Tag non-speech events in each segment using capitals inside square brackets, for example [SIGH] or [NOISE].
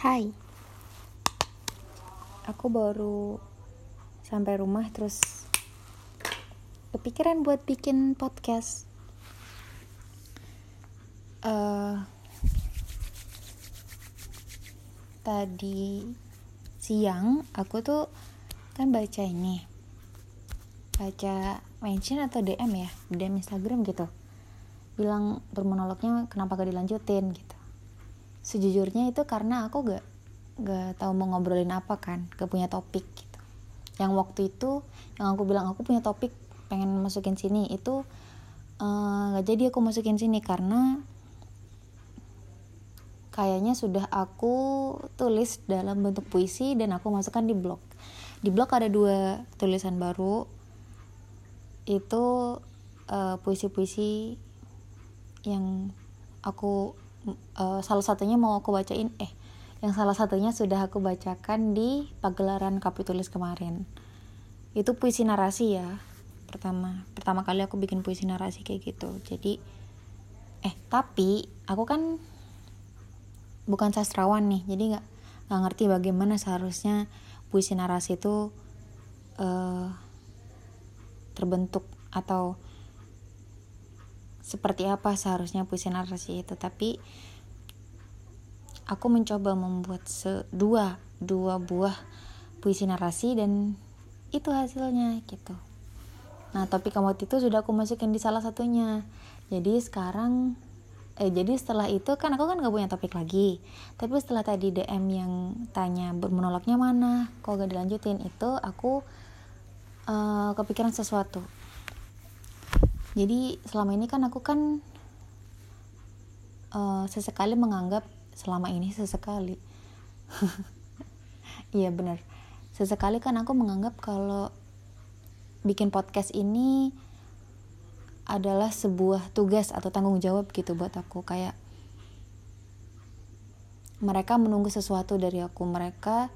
Hai. Aku baru sampai rumah terus kepikiran buat bikin podcast. Uh, Tadi siang aku tuh kan baca ini Baca mention atau DM ya DM Instagram gitu. Bilang bermonolognya kenapa gak dilanjutin gitu sejujurnya itu karena aku gak gak tahu mau ngobrolin apa kan gak punya topik gitu. Yang waktu itu yang aku bilang aku punya topik pengen masukin sini. Itu uh, gak jadi aku masukin sini karena kayaknya sudah aku tulis dalam bentuk puisi dan aku masukkan di blog. Di blog ada dua tulisan baru. Itu uh, puisi-puisi yang aku uh, salah satunya mau aku bacain eh yang salah satunya sudah aku bacakan di pagelaran kapitulis kemarin. Itu puisi narasi ya pertama pertama kali aku bikin puisi narasi kayak gitu. Jadi eh tapi aku kan bukan sastrawan nih jadi nggak nggak ngerti bagaimana seharusnya puisi narasi itu uh, terbentuk atau seperti apa seharusnya puisi narasi itu tapi aku mencoba membuat dua dua buah puisi narasi dan itu hasilnya gitu. Nah topik kamu itu sudah aku masukin di salah satunya. Jadi sekarang eh jadi setelah itu kan aku kan gak punya topik lagi. Tapi setelah tadi DM yang tanya bermonolognya mana kok gak dilanjutin itu aku uh, kepikiran sesuatu jadi selama ini kan aku kan uh, sesekali menganggap selama ini sesekali. [LAUGHS] Iya benar sesekali kan aku menganggap kalau bikin podcast ini adalah sebuah tugas atau tanggung jawab gitu buat aku. Kayak mereka menunggu sesuatu dari aku. Mereka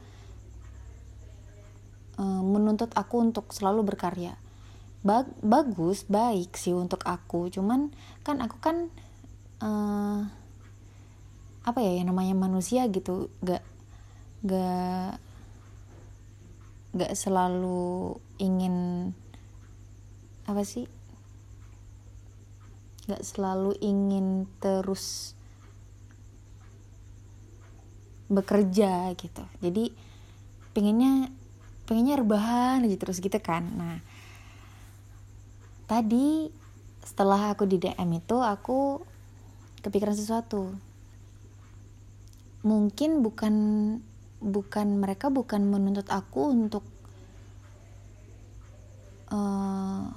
uh, menuntut aku untuk selalu berkarya Bag bagus baik sih untuk aku. Cuman kan aku kan uh, apa ya yang namanya manusia gitu gak gak gak selalu ingin apa sih gak selalu ingin terus bekerja gitu. Jadi pengennya pengennya rebahan aja terus gitu kan. Nah tadi setelah aku di DM itu aku kepikiran sesuatu. Mungkin bukan bukan mereka bukan menuntut aku untuk uh,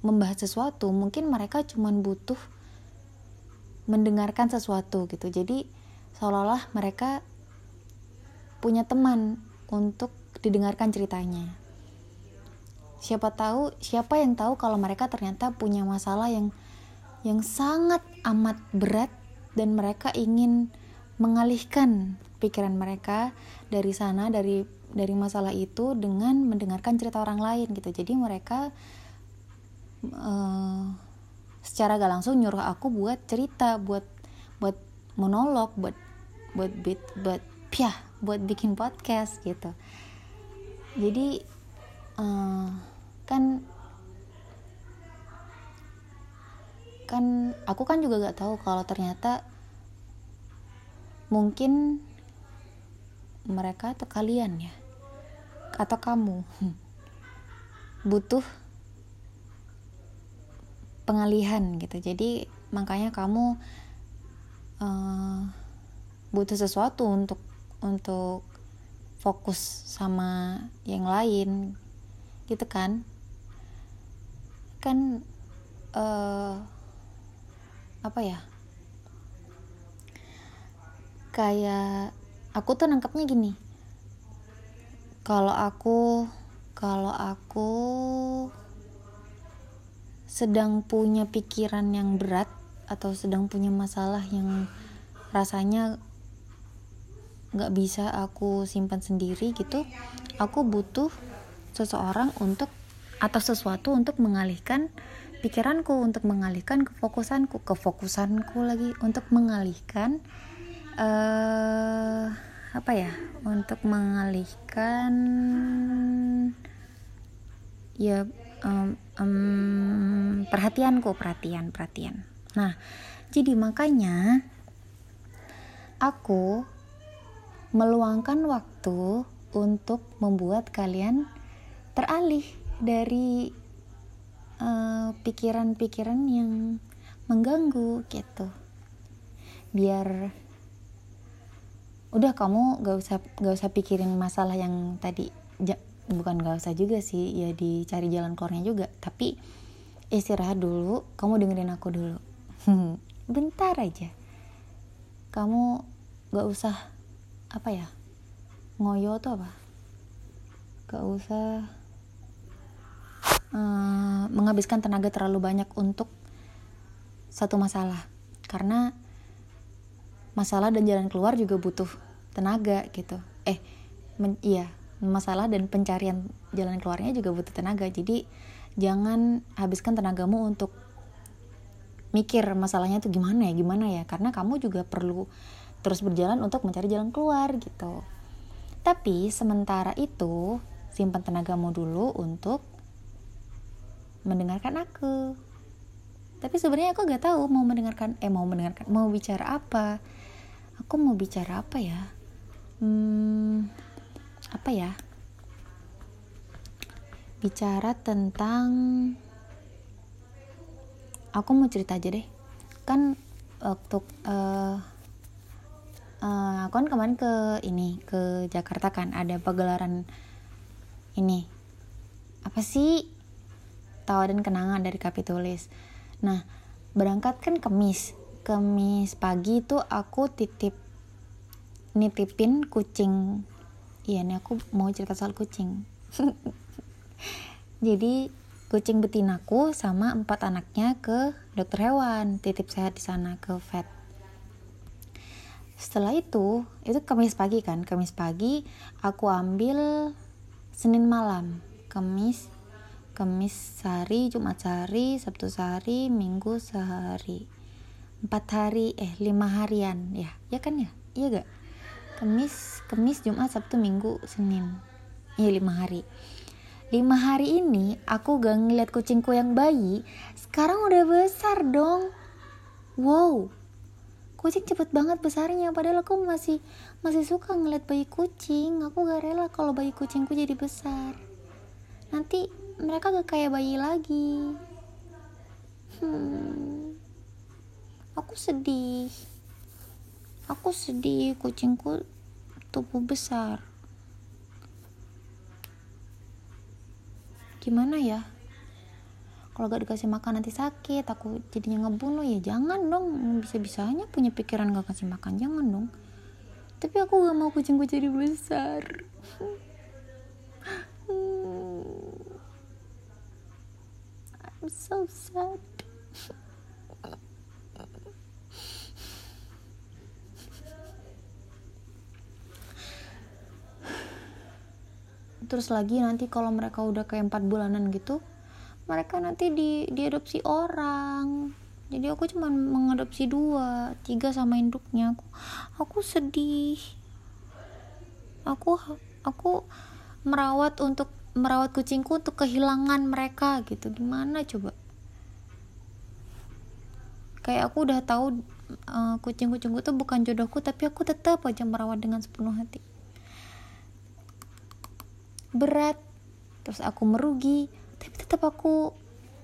membahas sesuatu. Mungkin mereka cuma butuh mendengarkan sesuatu gitu. Jadi seolah-olah mereka punya teman untuk didengarkan ceritanya siapa tahu siapa yang tahu kalau mereka ternyata punya masalah yang yang sangat amat berat dan mereka ingin mengalihkan pikiran mereka dari sana dari dari masalah itu dengan mendengarkan cerita orang lain gitu. Jadi mereka uh, secara gak langsung nyuruh aku buat cerita buat buat monolog buat buat bit buat piah buat bikin podcast gitu. Jadi uh, kan kan aku kan juga gak tahu kalau ternyata mungkin mereka atau kalian ya atau kamu [LAUGHS] butuh pengalihan gitu. Jadi makanya kamu uh, butuh sesuatu untuk untuk fokus sama yang lain gitu kan kan uh, apa ya kayak aku tuh nangkepnya gini kalau aku kalau aku sedang punya pikiran yang berat atau sedang punya masalah yang rasanya nggak bisa aku simpan sendiri gitu aku butuh seseorang untuk atau sesuatu untuk mengalihkan pikiranku untuk mengalihkan kefokusanku kefokusanku lagi untuk mengalihkan uh, apa ya untuk mengalihkan ya um, um, perhatianku perhatian perhatian. Nah jadi makanya aku meluangkan waktu untuk membuat kalian teralih dari eh, pikiran-pikiran uh, yang mengganggu gitu. Biar udah kamu gak usah gak usah pikirin masalah yang tadi ja, bukan gak usah juga sih ya dicari jalan keluarnya juga. Tapi istirahat dulu kamu dengerin aku dulu. [LAUGHS] Bentar aja. Kamu gak usah apa ya ngoyo tuh apa? Gak usah uh, menghabiskan tenaga terlalu banyak untuk satu masalah. Karena masalah dan jalan keluar juga butuh tenaga gitu. Eh men, iya masalah dan pencarian jalan keluarnya juga butuh tenaga. Jadi jangan habiskan tenagamu untuk mikir masalahnya itu gimana ya gimana ya. Karena kamu juga perlu terus berjalan untuk mencari jalan keluar gitu. Tapi sementara itu simpan tenagamu dulu untuk mendengarkan aku. Tapi sebenarnya aku gak tahu mau mendengarkan eh mau mendengarkan mau bicara apa. Aku mau bicara apa ya? Hmm, apa ya? Bicara tentang aku mau cerita aja deh. Kan waktu uh, uh, aku kan kemarin ke ini ke Jakarta kan ada pagelaran ini. Apa sih tawa dan kenangan dari Kapitulis nah berangkat kan kemis. Kamis pagi itu aku titip nitipin kucing. Iya nih aku mau cerita soal kucing. [LAUGHS] Jadi kucing betinaku sama empat anaknya ke dokter hewan titip sehat di sana ke vet. Setelah itu itu Kamis pagi kan. Kamis pagi aku ambil Senin malam. Kamis Kamis sehari Jumat sehari Sabtu sehari Minggu sehari. Empat hari eh lima harian. Ya ya kan ya? Iya gak Kamis Kamis Jumat Sabtu Minggu Senin. Iya lima hari. Lima hari ini aku gak ngeliat kucingku yang bayi. Sekarang udah besar dong. Wow. Kucing cepet banget besarnya. Padahal aku masih masih suka ngeliat bayi kucing. Aku gak rela kalau bayi kucingku jadi besar. Nanti mereka gak kayak bayi lagi. Hmm. Aku sedih. Aku sedih kucingku tubuh besar. Gimana ya? Kalau gak dikasih makan nanti sakit aku jadinya ngebunuh. Ya jangan dong bisa-bisanya punya pikiran gak kasih makan jangan dong. Tapi aku gak mau kucingku jadi besar [LAUGHS] I'm so sad. Terus lagi nanti kalau mereka udah kayak empat bulanan gitu mereka nanti di diadopsi orang. Jadi aku cuma mengadopsi dua tiga sama induknya. Aku aku sedih. Aku aku merawat untuk merawat kucingku untuk kehilangan mereka gitu. Gimana coba? Kayak aku udah tahu uh, kucing-kucingku tuh bukan jodohku tapi aku tetap aja merawat dengan sepenuh hati. Berat terus aku merugi tapi tetap aku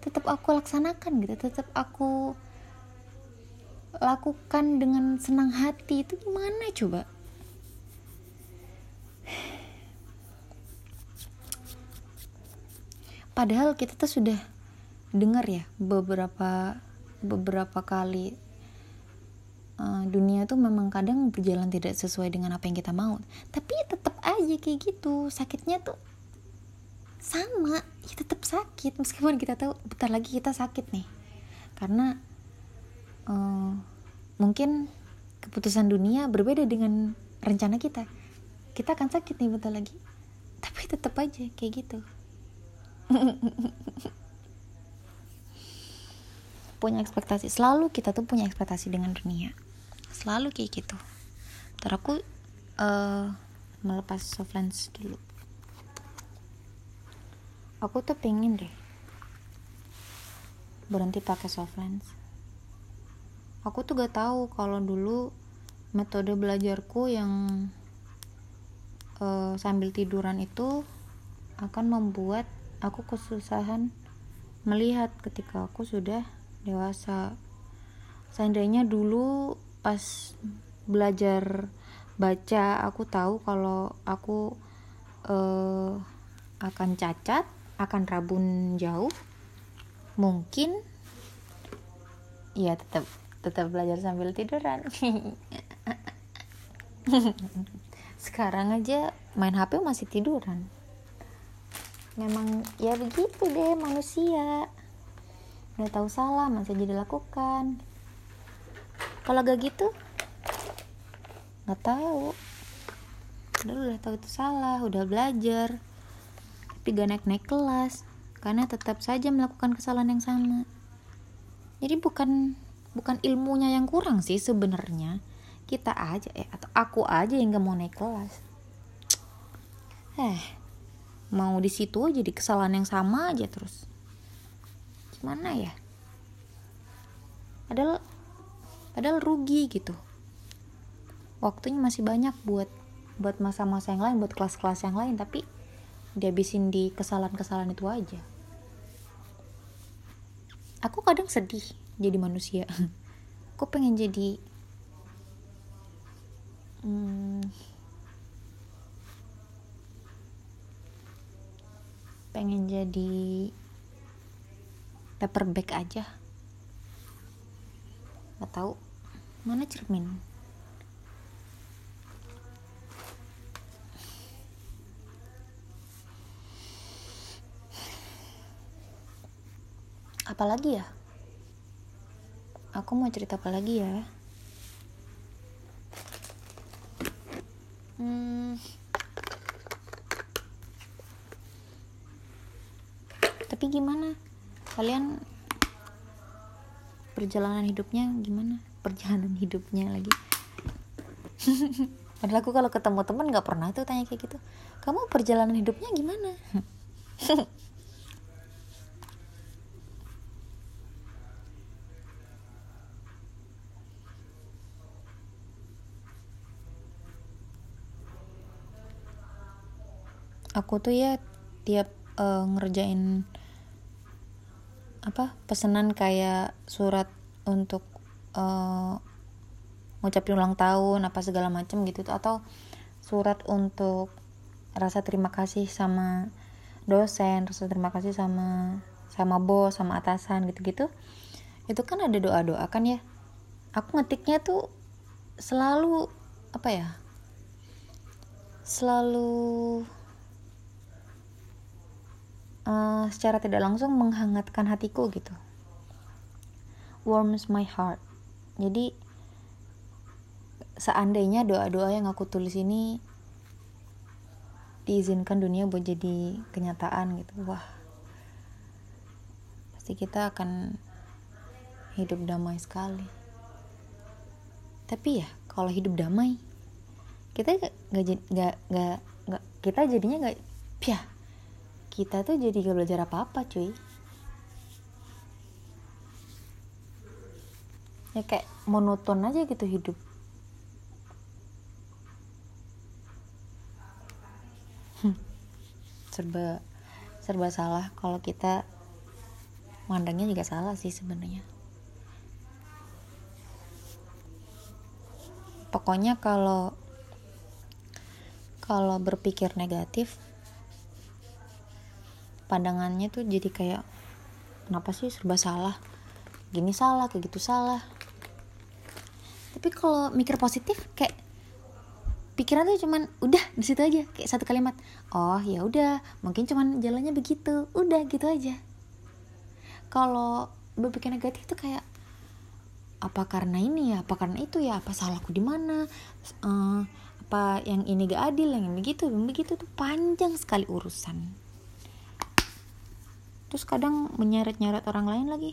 tetap aku laksanakan gitu. Tetap aku lakukan dengan senang hati. Itu gimana coba padahal kita tuh sudah dengar ya beberapa beberapa kali uh, dunia tuh memang kadang berjalan tidak sesuai dengan apa yang kita mau. Tapi tetap aja kayak gitu sakitnya tuh sama ya tetap sakit. Meskipun kita tahu bentar lagi kita sakit nih. Karena uh, mungkin keputusan dunia berbeda dengan rencana kita. Kita akan sakit nih bentar lagi. Tapi tetap aja kayak gitu [LAUGHS] punya ekspektasi. Selalu kita tuh punya ekspektasi dengan dunia. Selalu kayak gitu. Ntar aku uh, melepas soft lens dulu. Aku tuh pengen deh berhenti pakai soft lens. Aku tuh gak tahu kalau dulu metode belajarku yang uh, sambil tiduran itu akan membuat aku kesusahan melihat ketika aku sudah dewasa. Seandainya dulu pas belajar baca aku tahu kalau aku uh, akan cacat akan rabun jauh mungkin ya tetap tetap belajar sambil tiduran. [LAUGHS] Sekarang aja main HP masih tiduran memang ya begitu deh manusia. Udah tahu salah masih jadi lakukan. Kalau gak gitu nggak tahu. Udah udah tahu itu salah udah belajar. Tapi gak naik naik kelas karena tetap saja melakukan kesalahan yang sama. Jadi bukan bukan ilmunya yang kurang sih sebenarnya. Kita aja eh atau aku aja yang gak mau naik kelas. Eh mau di situ aja di kesalahan yang sama aja terus. Gimana ya? Padahal padahal rugi gitu. Waktunya masih banyak buat buat masa-masa yang lain buat kelas-kelas yang lain tapi dihabisin di kesalahan-kesalahan itu aja. Aku kadang sedih jadi manusia. [LAUGHS] Aku pengen jadi hmm, pengen jadi paper bag aja. Nggak tahu. Mana cermin? Apalagi ya? Aku mau cerita apa lagi ya? Hmm tapi gimana? Kalian perjalanan hidupnya gimana? Perjalanan hidupnya lagi. [LAUGHS] Padahal aku kalau ketemu teman nggak pernah tuh tanya kayak gitu. Kamu perjalanan hidupnya gimana? [LAUGHS] Aku tuh ya tiap uh, ngerjain apa pesanan kayak surat untuk uh, ngucapin ulang tahun apa segala macam gitu atau surat untuk rasa terima kasih sama dosen rasa terima kasih sama sama bos sama atasan gitu-gitu itu kan ada doa-doa kan ya. Aku ngetiknya tuh selalu apa ya selalu uh, secara tidak langsung menghangatkan hatiku gitu. Warms my heart. Jadi seandainya doa-doa yang aku tulis ini diizinkan dunia buat jadi kenyataan gitu wah pasti kita akan hidup damai sekali. Tapi ya kalau hidup damai kita gak gak gak, gak kita jadinya gak piah kita tuh jadi gak belajar apa-apa cuy. Ya kayak monoton aja gitu hidup. Serba serba salah kalau kita mandangnya juga salah sih sebenarnya. Pokoknya kalau kalau berpikir negatif pandangannya tuh jadi kayak kenapa sih serba salah? Gini salah kayak gitu salah. Tapi kalau mikir positif kayak pikiran tuh cuman udah di situ aja. Kayak satu kalimat oh ya udah mungkin cuman jalannya begitu. Udah gitu aja. Kalau berpikir negatif tuh kayak apa karena ini ya? Apa karena itu ya? Apa salahku di mana? Uh, apa yang ini gak adil yang begitu yang begitu? Tuh panjang sekali urusan terus kadang menyeret-nyeret orang lain lagi.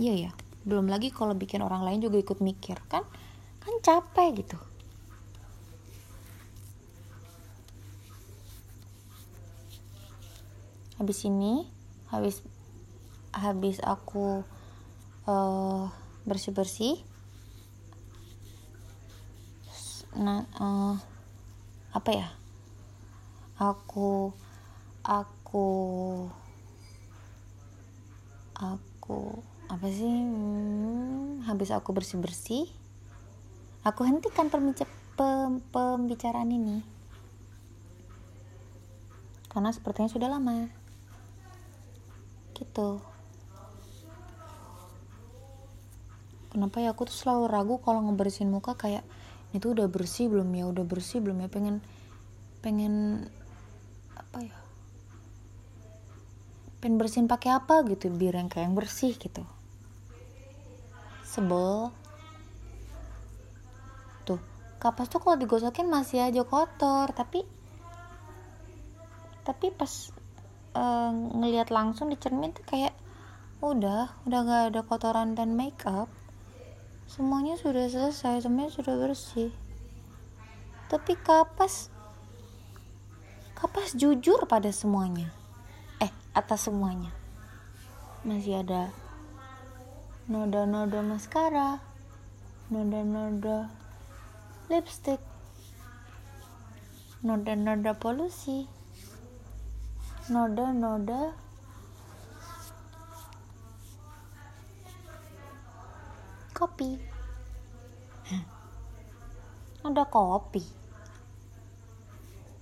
Iya ya belum lagi kalau bikin orang lain juga ikut mikir. Kan kan capek gitu. Habis ini habis habis aku eh, uh, bersih bersih nah uh, apa ya? Aku aku aku apa sih? Hmm, habis aku bersih bersih aku hentikan pembicaraan ini. Karena sepertinya sudah lama. Gitu. Kenapa ya? Aku tuh selalu ragu kalau ngebersihin muka kayak itu udah bersih belum ya? Udah bersih belum ya? Pengen pengen apa ya pengen bersihin pakai apa gitu biar yang kayak yang bersih gitu. Sebel. Tuh kapas tuh kalau digosokin masih aja kotor tapi tapi pas uh, ngelihat langsung di cermin tuh kayak udah udah gak ada kotoran dan make up semuanya sudah selesai semuanya sudah bersih. Tapi kapas kapas jujur pada semuanya atas semuanya. Masih ada noda-noda maskara noda-noda lipstick noda-noda polusi noda-noda kopi. Noda kopi.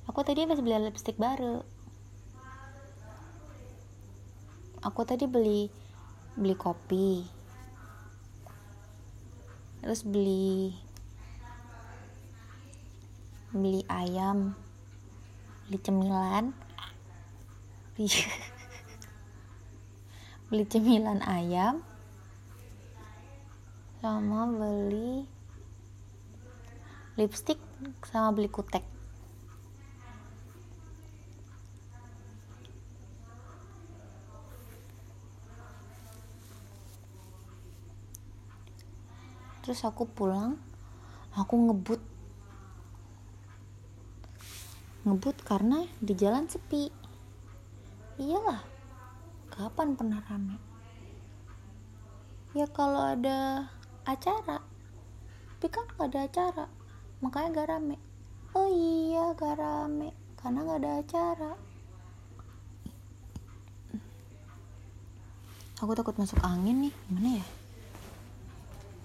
Aku tadi habis beli lipstick baru aku tadi beli beli kopi. Terus beli beli ayam beli cemilan. Beli, [LAUGHS] beli cemilan ayam sama beli lipstick sama beli kutek terus aku pulang aku ngebut. Ngebut karena di jalan sepi. Iyalah kapan pernah rame? Ya kalau ada acara tapi kan gak ada acara makanya gak rame. Oh iya gak rame karena gak ada acara. Aku takut masuk angin nih gimana ya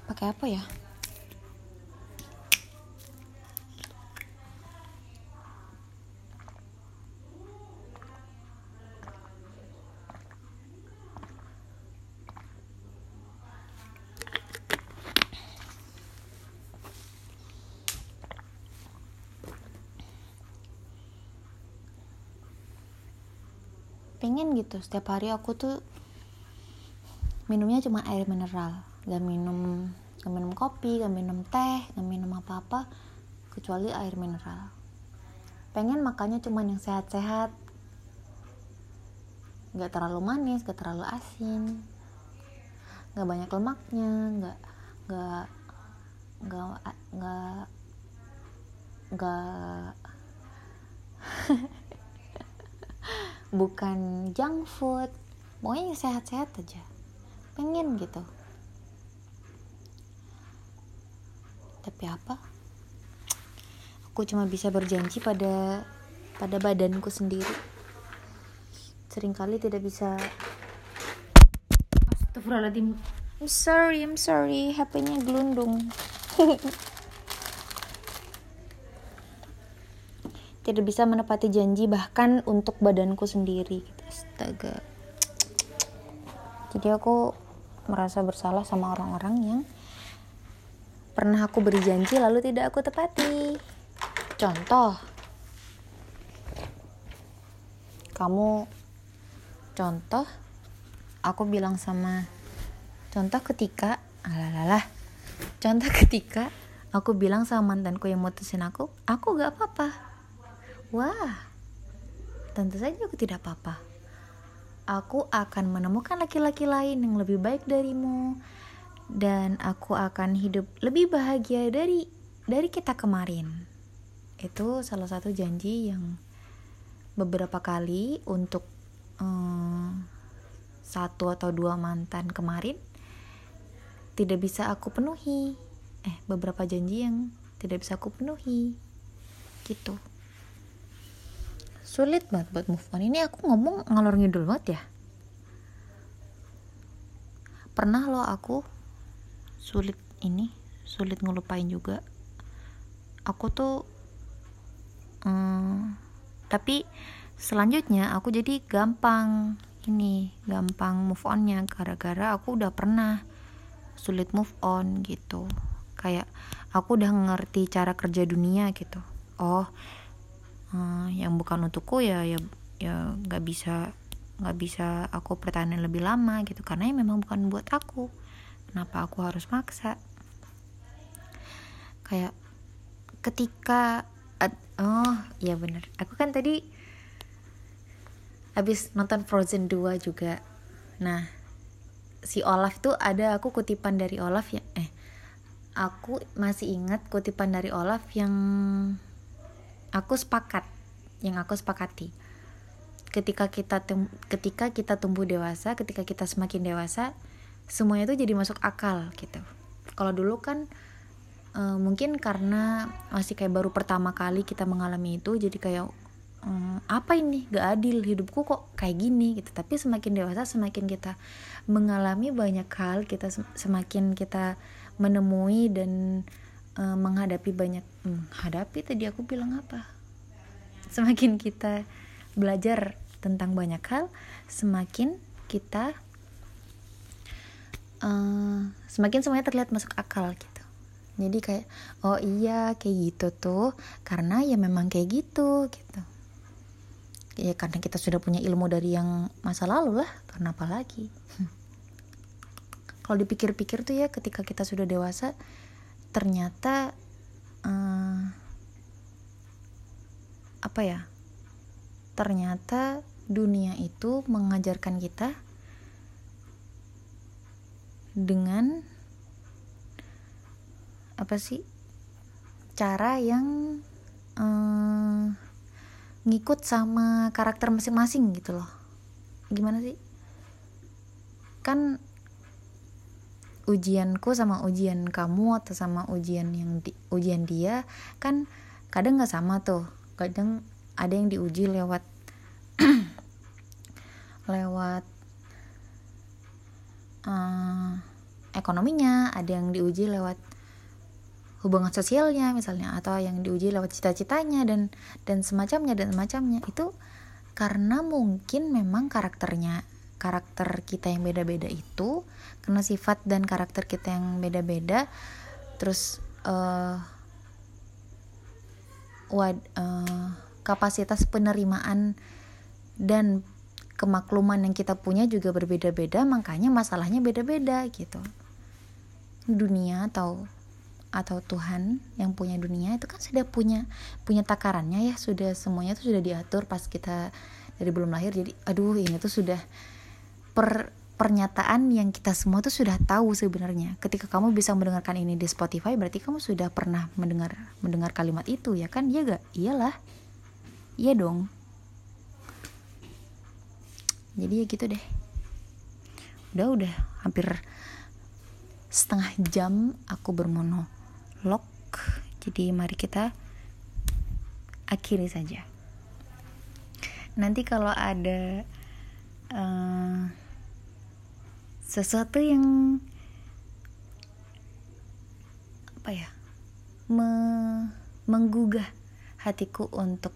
pakai apa ya? Pengen gitu. Setiap hari aku tuh minumnya cuma air mineral gak minum gak minum kopi gak minum teh gak minum apa-apa kecuali air mineral. Pengen makannya cuma yang sehat-sehat. Gak terlalu manis gak terlalu asin. Gak banyak lemaknya gak gak gak gak gak. [LAUGHS] Bukan junk food. Pokoknya sehat-sehat aja. Pengen gitu tapi apa? Aku cuma bisa berjanji pada pada badanku sendiri. Seringkali tidak bisa. Astagfirullahaladzim. I'm sorry I'm sorry. HP-nya gelundung. [LAUGHS] Tidak bisa menepati janji bahkan untuk badanku sendiri. Astaga. Jadi aku merasa bersalah sama orang-orang yang pernah aku beri janji lalu tidak aku tepati. Contoh. Kamu contoh aku bilang sama contoh ketika alalalah. Contoh ketika aku bilang sama mantanku yang mutusin aku aku gak apa-apa. Wah tentu saja aku tidak apa-apa. Aku akan menemukan laki-laki lain yang lebih baik darimu dan aku akan hidup lebih bahagia dari dari kita kemarin. Itu salah satu janji yang beberapa kali untuk um, satu atau dua mantan kemarin tidak bisa aku penuhi. Eh beberapa janji yang tidak bisa aku penuhi. Gitu. Sulit banget buat move on. Ini aku ngomong ngalor ngidul banget ya? Pernah lo aku sulit ini sulit ngelupain juga. Aku tuh hmm, tapi selanjutnya aku jadi gampang ini gampang move onnya. Gara-gara aku udah pernah sulit move on gitu. Kayak aku udah ngerti cara kerja dunia gitu. Oh uh, yang bukan untukku ya ya ya nggak bisa nggak bisa aku pertahanan lebih lama gitu. Karena ya memang bukan buat aku kenapa aku harus maksa? Kayak ketika oh ya bener. Aku kan tadi habis nonton Frozen 2 juga. Nah si Olaf tuh ada aku kutipan dari Olaf ya eh aku masih ingat kutipan dari Olaf yang aku sepakat yang aku sepakati. Ketika kita ketika kita tumbuh dewasa ketika kita semakin dewasa semuanya itu jadi masuk akal gitu. Kalau dulu kan e, mungkin karena masih kayak baru pertama kali kita mengalami itu jadi kayak e, apa ini? Gak adil hidupku kok kayak gini gitu. Tapi semakin dewasa semakin kita mengalami banyak hal kita semakin kita menemui dan uh, menghadapi banyak menghadapi hmm, tadi aku bilang apa? Semakin kita belajar tentang banyak hal semakin kita uh, semakin semuanya terlihat masuk akal gitu. Jadi kayak oh iya kayak gitu tuh. Karena ya memang kayak gitu gitu. Ya karena kita sudah punya ilmu dari yang masa lalu lah karena apa lagi? Kalau dipikir-pikir tuh ya ketika kita sudah dewasa ternyata uh, apa ya? Ternyata dunia itu mengajarkan kita dengan apa sih? Cara yang uh, ngikut sama karakter masing-masing gitu loh. Gimana sih? Kan ujianku sama ujian kamu atau sama ujian yang di, ujian dia kan kadang nggak sama tuh. Kadang ada yang diuji lewat [CLEARS THROAT] lewat uh, ekonominya ada yang diuji lewat hubungan sosialnya misalnya atau yang diuji lewat cita-citanya dan dan semacamnya dan semacamnya. Itu karena mungkin memang karakternya karakter kita yang beda-beda itu karena sifat dan karakter kita yang beda-beda terus uh, wad, uh, kapasitas penerimaan dan kemakluman yang kita punya juga berbeda-beda makanya masalahnya beda-beda gitu dunia atau atau Tuhan yang punya dunia itu kan sudah punya punya takarannya ya sudah semuanya itu sudah diatur pas kita dari belum lahir jadi aduh ini tuh sudah per pernyataan yang kita semua tuh sudah tahu sebenarnya. Ketika kamu bisa mendengarkan ini di Spotify, berarti kamu sudah pernah mendengar mendengar kalimat itu, ya kan? Iya gak? Iyalah. Iya dong. Jadi ya gitu deh. Udah udah hampir setengah jam aku bermonolog. Jadi mari kita akhiri saja. Nanti kalau ada uh, sesuatu yang apa ya me, menggugah hatiku untuk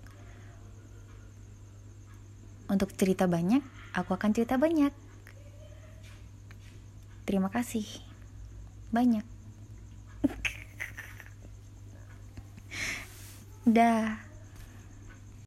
untuk cerita banyak aku akan cerita banyak. Terima kasih. Banyak. [LAUGHS] Dah